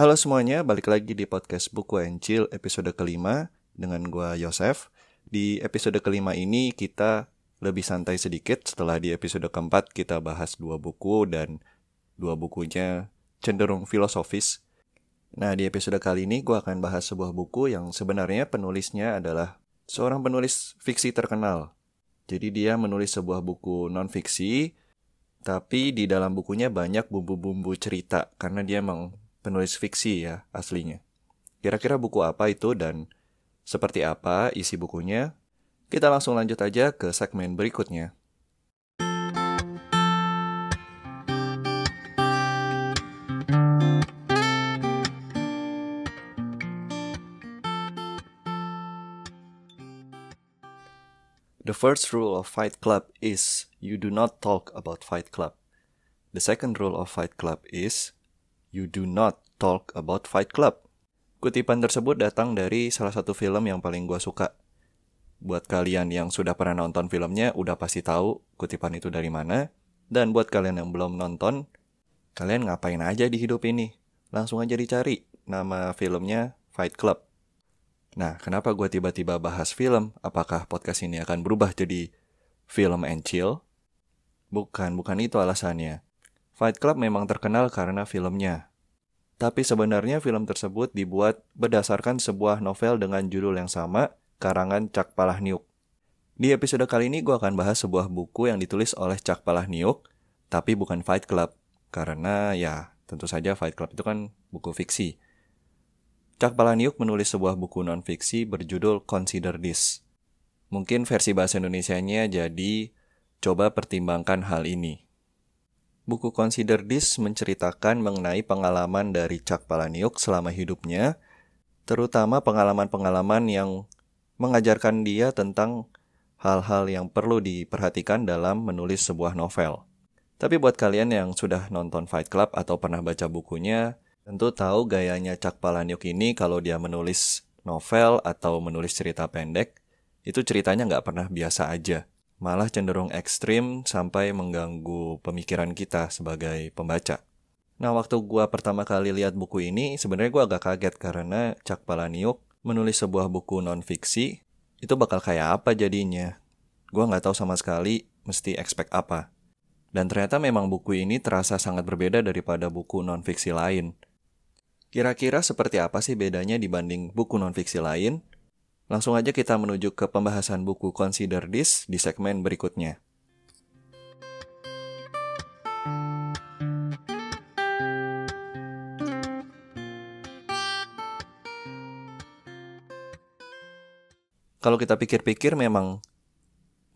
Halo semuanya, balik lagi di podcast Buku Encil episode kelima dengan gua Yosef. Di episode kelima ini kita lebih santai sedikit setelah di episode keempat kita bahas dua buku dan dua bukunya cenderung filosofis. Nah, di episode kali ini gue akan bahas sebuah buku yang sebenarnya penulisnya adalah seorang penulis fiksi terkenal. Jadi dia menulis sebuah buku non-fiksi, tapi di dalam bukunya banyak bumbu-bumbu cerita, karena dia emang penulis fiksi ya aslinya. Kira-kira buku apa itu dan seperti apa isi bukunya? Kita langsung lanjut aja ke segmen berikutnya. The first rule of Fight Club is you do not talk about Fight Club. The second rule of Fight Club is You do not talk about Fight Club. Kutipan tersebut datang dari salah satu film yang paling gue suka. Buat kalian yang sudah pernah nonton filmnya, udah pasti tahu kutipan itu dari mana. Dan buat kalian yang belum nonton, kalian ngapain aja di hidup ini? Langsung aja dicari nama filmnya Fight Club. Nah, kenapa gue tiba-tiba bahas film? Apakah podcast ini akan berubah jadi film and chill? Bukan, bukan itu alasannya. Fight Club memang terkenal karena filmnya. Tapi sebenarnya film tersebut dibuat berdasarkan sebuah novel dengan judul yang sama, karangan Chuck Palahniuk. Di episode kali ini gue akan bahas sebuah buku yang ditulis oleh Chuck Palahniuk, tapi bukan Fight Club. Karena ya, tentu saja Fight Club itu kan buku fiksi. Chuck Palahniuk menulis sebuah buku non-fiksi berjudul Consider This. Mungkin versi bahasa Indonesia-nya jadi Coba pertimbangkan hal ini. Buku Consider This menceritakan mengenai pengalaman dari Chuck Palahniuk selama hidupnya, terutama pengalaman-pengalaman yang mengajarkan dia tentang hal-hal yang perlu diperhatikan dalam menulis sebuah novel. Tapi buat kalian yang sudah nonton Fight Club atau pernah baca bukunya, tentu tahu gayanya Chuck Palahniuk ini kalau dia menulis novel atau menulis cerita pendek, itu ceritanya nggak pernah biasa aja malah cenderung ekstrim sampai mengganggu pemikiran kita sebagai pembaca. Nah, waktu gua pertama kali lihat buku ini, sebenarnya gua agak kaget karena Chuck Palahniuk menulis sebuah buku non-fiksi, itu bakal kayak apa jadinya. Gua nggak tahu sama sekali mesti expect apa. Dan ternyata memang buku ini terasa sangat berbeda daripada buku non-fiksi lain. Kira-kira seperti apa sih bedanya dibanding buku non-fiksi lain? Langsung aja kita menuju ke pembahasan buku Consider This di segmen berikutnya. Kalau kita pikir-pikir memang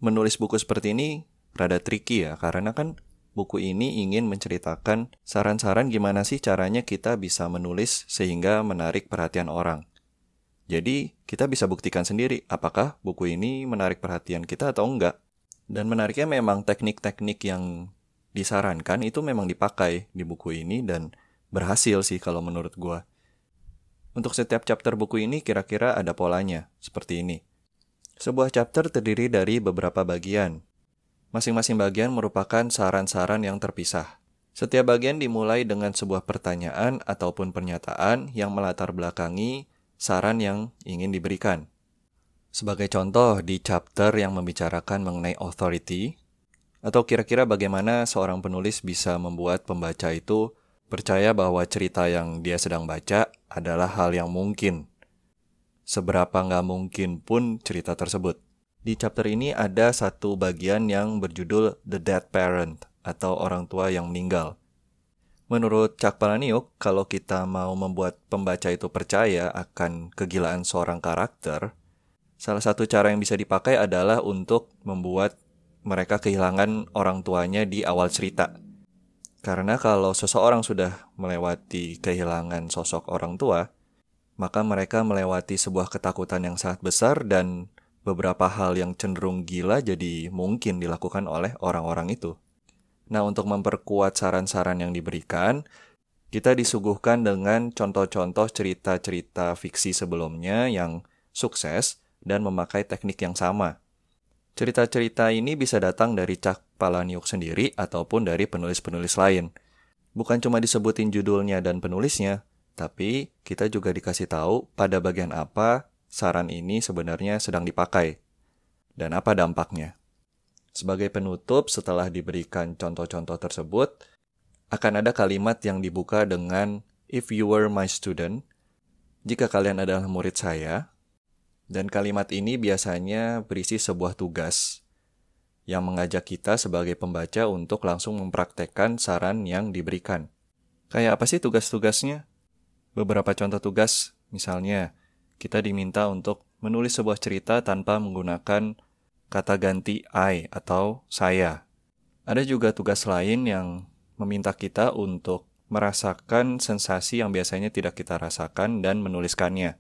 menulis buku seperti ini rada tricky ya, karena kan buku ini ingin menceritakan saran-saran gimana sih caranya kita bisa menulis sehingga menarik perhatian orang. Jadi, kita bisa buktikan sendiri apakah buku ini menarik perhatian kita atau enggak. Dan menariknya memang teknik-teknik yang disarankan itu memang dipakai di buku ini dan berhasil sih kalau menurut gua. Untuk setiap chapter buku ini kira-kira ada polanya, seperti ini. Sebuah chapter terdiri dari beberapa bagian. Masing-masing bagian merupakan saran-saran yang terpisah. Setiap bagian dimulai dengan sebuah pertanyaan ataupun pernyataan yang melatar belakangi saran yang ingin diberikan. Sebagai contoh, di chapter yang membicarakan mengenai authority, atau kira-kira bagaimana seorang penulis bisa membuat pembaca itu percaya bahwa cerita yang dia sedang baca adalah hal yang mungkin. Seberapa nggak mungkin pun cerita tersebut. Di chapter ini ada satu bagian yang berjudul The Dead Parent, atau orang tua yang meninggal. Menurut Chuck Palahniuk, kalau kita mau membuat pembaca itu percaya akan kegilaan seorang karakter, salah satu cara yang bisa dipakai adalah untuk membuat mereka kehilangan orang tuanya di awal cerita. Karena kalau seseorang sudah melewati kehilangan sosok orang tua, maka mereka melewati sebuah ketakutan yang sangat besar dan beberapa hal yang cenderung gila jadi mungkin dilakukan oleh orang-orang itu. Nah, untuk memperkuat saran-saran yang diberikan, kita disuguhkan dengan contoh-contoh cerita-cerita fiksi sebelumnya yang sukses dan memakai teknik yang sama. Cerita-cerita ini bisa datang dari Chuck Palahniuk sendiri ataupun dari penulis-penulis lain. Bukan cuma disebutin judulnya dan penulisnya, tapi kita juga dikasih tahu pada bagian apa saran ini sebenarnya sedang dipakai dan apa dampaknya. Sebagai penutup, setelah diberikan contoh-contoh tersebut, akan ada kalimat yang dibuka dengan "If you were my student", jika kalian adalah murid saya, dan kalimat ini biasanya berisi sebuah tugas yang mengajak kita sebagai pembaca untuk langsung mempraktekkan saran yang diberikan. Kayak apa sih tugas-tugasnya? Beberapa contoh tugas, misalnya, kita diminta untuk menulis sebuah cerita tanpa menggunakan kata ganti I atau saya. Ada juga tugas lain yang meminta kita untuk merasakan sensasi yang biasanya tidak kita rasakan dan menuliskannya.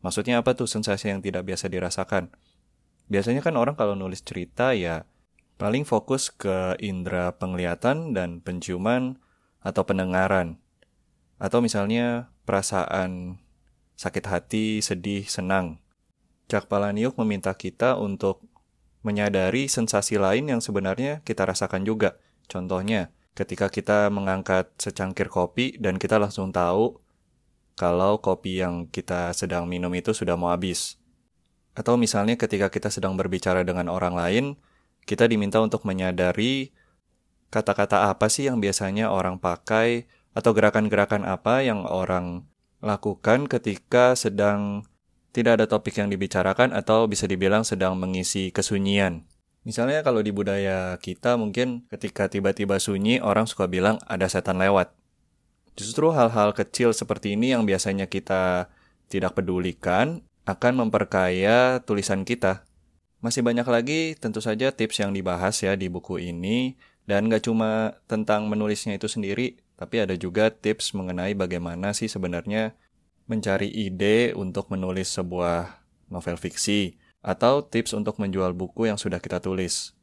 Maksudnya apa tuh sensasi yang tidak biasa dirasakan? Biasanya kan orang kalau nulis cerita ya paling fokus ke indera penglihatan dan penciuman atau pendengaran. Atau misalnya perasaan sakit hati, sedih, senang. Cak Palaniuk meminta kita untuk menyadari sensasi lain yang sebenarnya kita rasakan juga. Contohnya, ketika kita mengangkat secangkir kopi dan kita langsung tahu kalau kopi yang kita sedang minum itu sudah mau habis. Atau misalnya ketika kita sedang berbicara dengan orang lain, kita diminta untuk menyadari kata-kata apa sih yang biasanya orang pakai atau gerakan-gerakan apa yang orang lakukan ketika sedang tidak ada topik yang dibicarakan atau bisa dibilang sedang mengisi kesunyian. Misalnya kalau di budaya kita mungkin ketika tiba-tiba sunyi orang suka bilang ada setan lewat. Justru hal-hal kecil seperti ini yang biasanya kita tidak pedulikan akan memperkaya tulisan kita. Masih banyak lagi tentu saja tips yang dibahas ya di buku ini dan gak cuma tentang menulisnya itu sendiri, tapi ada juga tips mengenai bagaimana sih sebenarnya mencari ide untuk menulis sebuah novel fiksi, atau tips untuk menjual buku yang sudah kita tulis.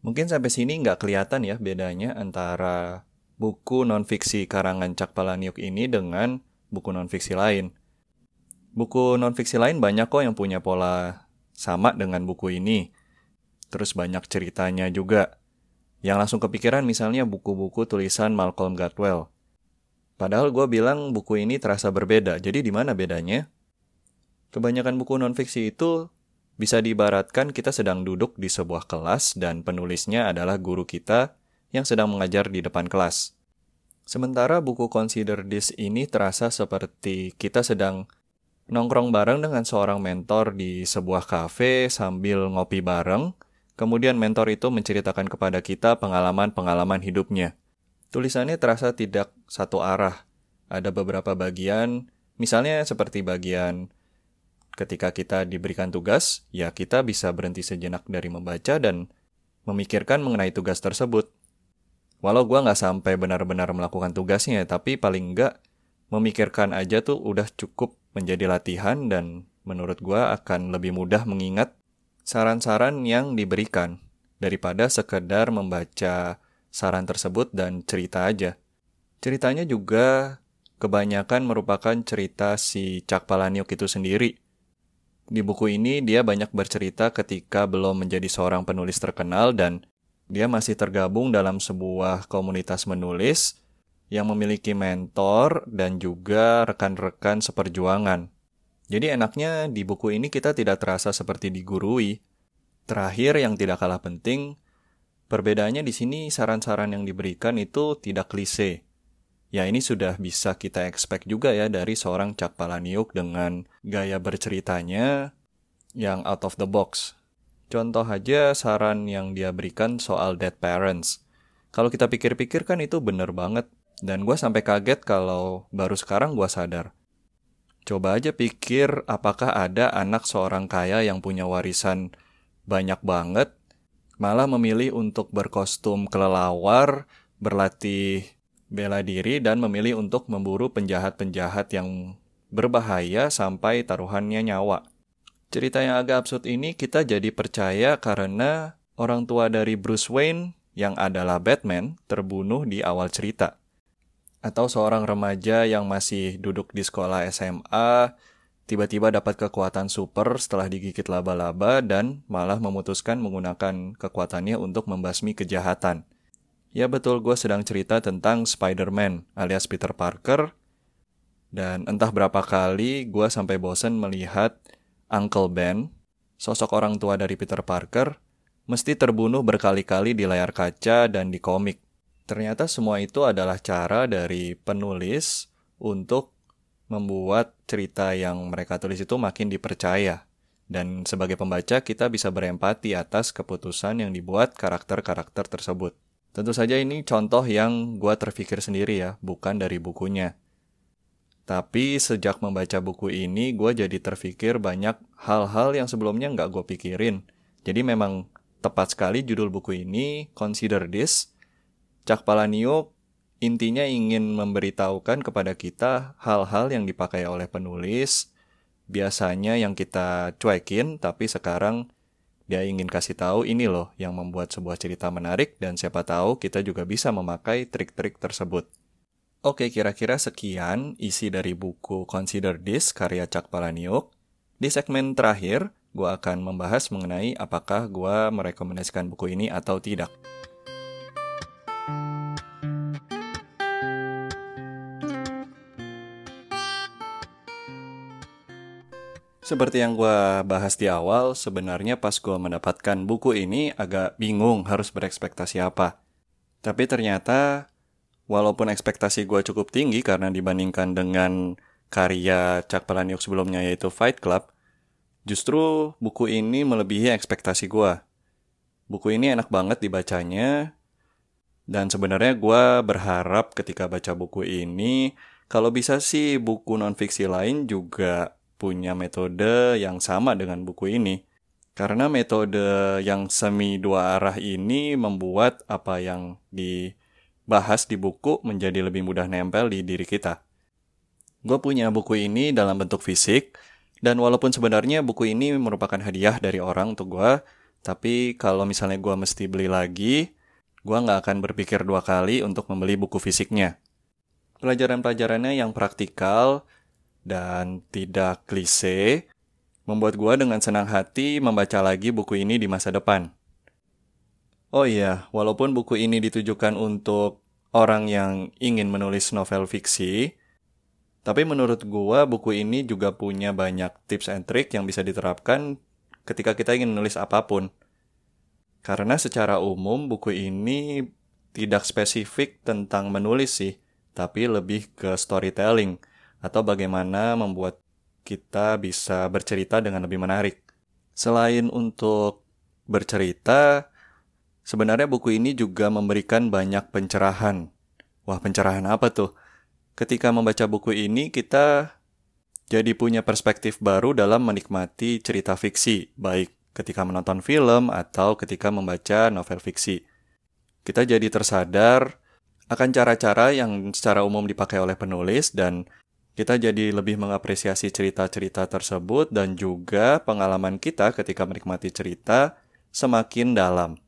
Mungkin sampai sini nggak kelihatan ya bedanya antara buku non-fiksi karangan Cak Palaniuk ini dengan buku non-fiksi lain. Buku non-fiksi lain banyak kok yang punya pola sama dengan buku ini. Terus banyak ceritanya juga. Yang langsung kepikiran misalnya buku-buku tulisan Malcolm Gladwell. Padahal gue bilang buku ini terasa berbeda. Jadi di mana bedanya? Kebanyakan buku nonfiksi itu bisa diibaratkan kita sedang duduk di sebuah kelas dan penulisnya adalah guru kita yang sedang mengajar di depan kelas. Sementara buku Consider This ini terasa seperti kita sedang nongkrong bareng dengan seorang mentor di sebuah kafe sambil ngopi bareng, kemudian mentor itu menceritakan kepada kita pengalaman-pengalaman hidupnya. Tulisannya terasa tidak satu arah. Ada beberapa bagian, misalnya seperti bagian ketika kita diberikan tugas, ya kita bisa berhenti sejenak dari membaca dan memikirkan mengenai tugas tersebut. Walau gue nggak sampai benar-benar melakukan tugasnya, tapi paling nggak memikirkan aja tuh udah cukup menjadi latihan dan menurut gue akan lebih mudah mengingat saran-saran yang diberikan daripada sekedar membaca saran tersebut dan cerita aja. Ceritanya juga kebanyakan merupakan cerita si Cak Palaniuk itu sendiri. Di buku ini dia banyak bercerita ketika belum menjadi seorang penulis terkenal dan dia masih tergabung dalam sebuah komunitas menulis yang memiliki mentor dan juga rekan-rekan seperjuangan. Jadi enaknya di buku ini kita tidak terasa seperti digurui. Terakhir yang tidak kalah penting, Perbedaannya di sini saran-saran yang diberikan itu tidak klise. Ya ini sudah bisa kita expect juga ya dari seorang Cak Palaniuk dengan gaya berceritanya yang out of the box. Contoh aja saran yang dia berikan soal dead parents. Kalau kita pikir-pikir kan itu bener banget. Dan gue sampai kaget kalau baru sekarang gue sadar. Coba aja pikir apakah ada anak seorang kaya yang punya warisan banyak banget malah memilih untuk berkostum kelelawar, berlatih bela diri, dan memilih untuk memburu penjahat-penjahat yang berbahaya sampai taruhannya nyawa. Cerita yang agak absurd ini kita jadi percaya karena orang tua dari Bruce Wayne yang adalah Batman terbunuh di awal cerita. Atau seorang remaja yang masih duduk di sekolah SMA tiba-tiba dapat kekuatan super setelah digigit laba-laba dan malah memutuskan menggunakan kekuatannya untuk membasmi kejahatan. Ya betul, gue sedang cerita tentang Spider-Man alias Peter Parker Dan entah berapa kali gue sampai bosen melihat Uncle Ben, sosok orang tua dari Peter Parker, mesti terbunuh berkali-kali di layar kaca dan di komik. Ternyata semua itu adalah cara dari penulis untuk membuat cerita yang mereka tulis itu makin dipercaya. Dan sebagai pembaca kita bisa berempati atas keputusan yang dibuat karakter-karakter tersebut. Tentu saja ini contoh yang gue terpikir sendiri ya, bukan dari bukunya. Tapi sejak membaca buku ini, gue jadi terpikir banyak hal-hal yang sebelumnya nggak gue pikirin. Jadi memang tepat sekali judul buku ini, Consider This. Cak Palaniuk intinya ingin memberitahukan kepada kita hal-hal yang dipakai oleh penulis, biasanya yang kita cuekin, tapi sekarang dia ingin kasih tahu ini loh yang membuat sebuah cerita menarik dan siapa tahu kita juga bisa memakai trik-trik tersebut. Oke, kira-kira sekian isi dari buku Consider This karya Cak Palaniuk. Di segmen terakhir, gue akan membahas mengenai apakah gue merekomendasikan buku ini atau tidak. Seperti yang gue bahas di awal, sebenarnya pas gue mendapatkan buku ini agak bingung harus berekspektasi apa. Tapi ternyata walaupun ekspektasi gue cukup tinggi karena dibandingkan dengan karya Chuck Palahniuk sebelumnya yaitu Fight Club, justru buku ini melebihi ekspektasi gue. Buku ini enak banget dibacanya, dan sebenarnya gue berharap ketika baca buku ini, kalau bisa sih buku non-fiksi lain juga punya metode yang sama dengan buku ini. Karena metode yang semi dua arah ini membuat apa yang di bahas di buku menjadi lebih mudah nempel di diri kita. Gue punya buku ini dalam bentuk fisik, dan walaupun sebenarnya buku ini merupakan hadiah dari orang untuk gue, tapi kalau misalnya gue mesti beli lagi, gue nggak akan berpikir dua kali untuk membeli buku fisiknya. Pelajaran-pelajarannya yang praktikal dan tidak klise, membuat gue dengan senang hati membaca lagi buku ini di masa depan. Oh iya, walaupun buku ini ditujukan untuk orang yang ingin menulis novel fiksi, tapi menurut gua buku ini juga punya banyak tips and trick yang bisa diterapkan ketika kita ingin menulis apa pun. Karena secara umum buku ini tidak spesifik tentang menulis sih, tapi lebih ke storytelling atau bagaimana membuat kita bisa bercerita dengan lebih menarik. Selain untuk bercerita, Sebenarnya buku ini juga memberikan banyak pencerahan. Wah, pencerahan apa tuh? Ketika membaca buku ini, kita jadi punya perspektif baru dalam menikmati cerita fiksi, baik ketika menonton film atau ketika membaca novel fiksi. Kita jadi tersadar akan cara-cara yang secara umum dipakai oleh penulis dan kita jadi lebih mengapresiasi cerita-cerita tersebut dan juga pengalaman kita ketika menikmati cerita semakin dalam.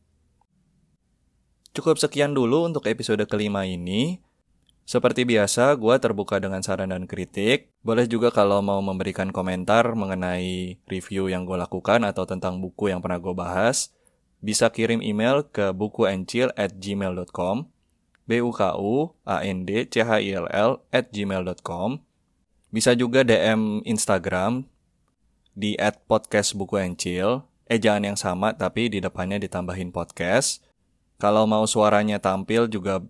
Cukup sekian dulu untuk episode kelima ini. Seperti biasa, gue terbuka dengan saran dan kritik. Boleh juga kalau mau memberikan komentar mengenai review yang gue lakukan atau tentang buku yang pernah gue bahas, bisa kirim email ke bukuencil at gmail.com, b u k u a n c h i l l at gmail.com. Bisa juga DM Instagram di at podcast buku encil, ejaan yang sama tapi di depannya ditambahin podcast. Kalau mau suaranya tampil juga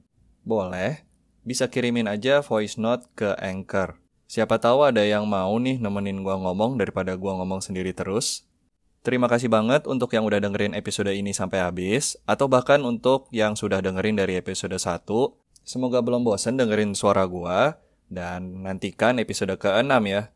boleh, bisa kirimin aja voice note ke Anchor. Siapa tahu ada yang mau nih nemenin gua ngomong daripada gua ngomong sendiri terus. Terima kasih banget untuk yang udah dengerin episode ini sampai habis, atau bahkan untuk yang sudah dengerin dari episode 1. Semoga belum bosan dengerin suara gua, dan nantikan episode ke-6 ya.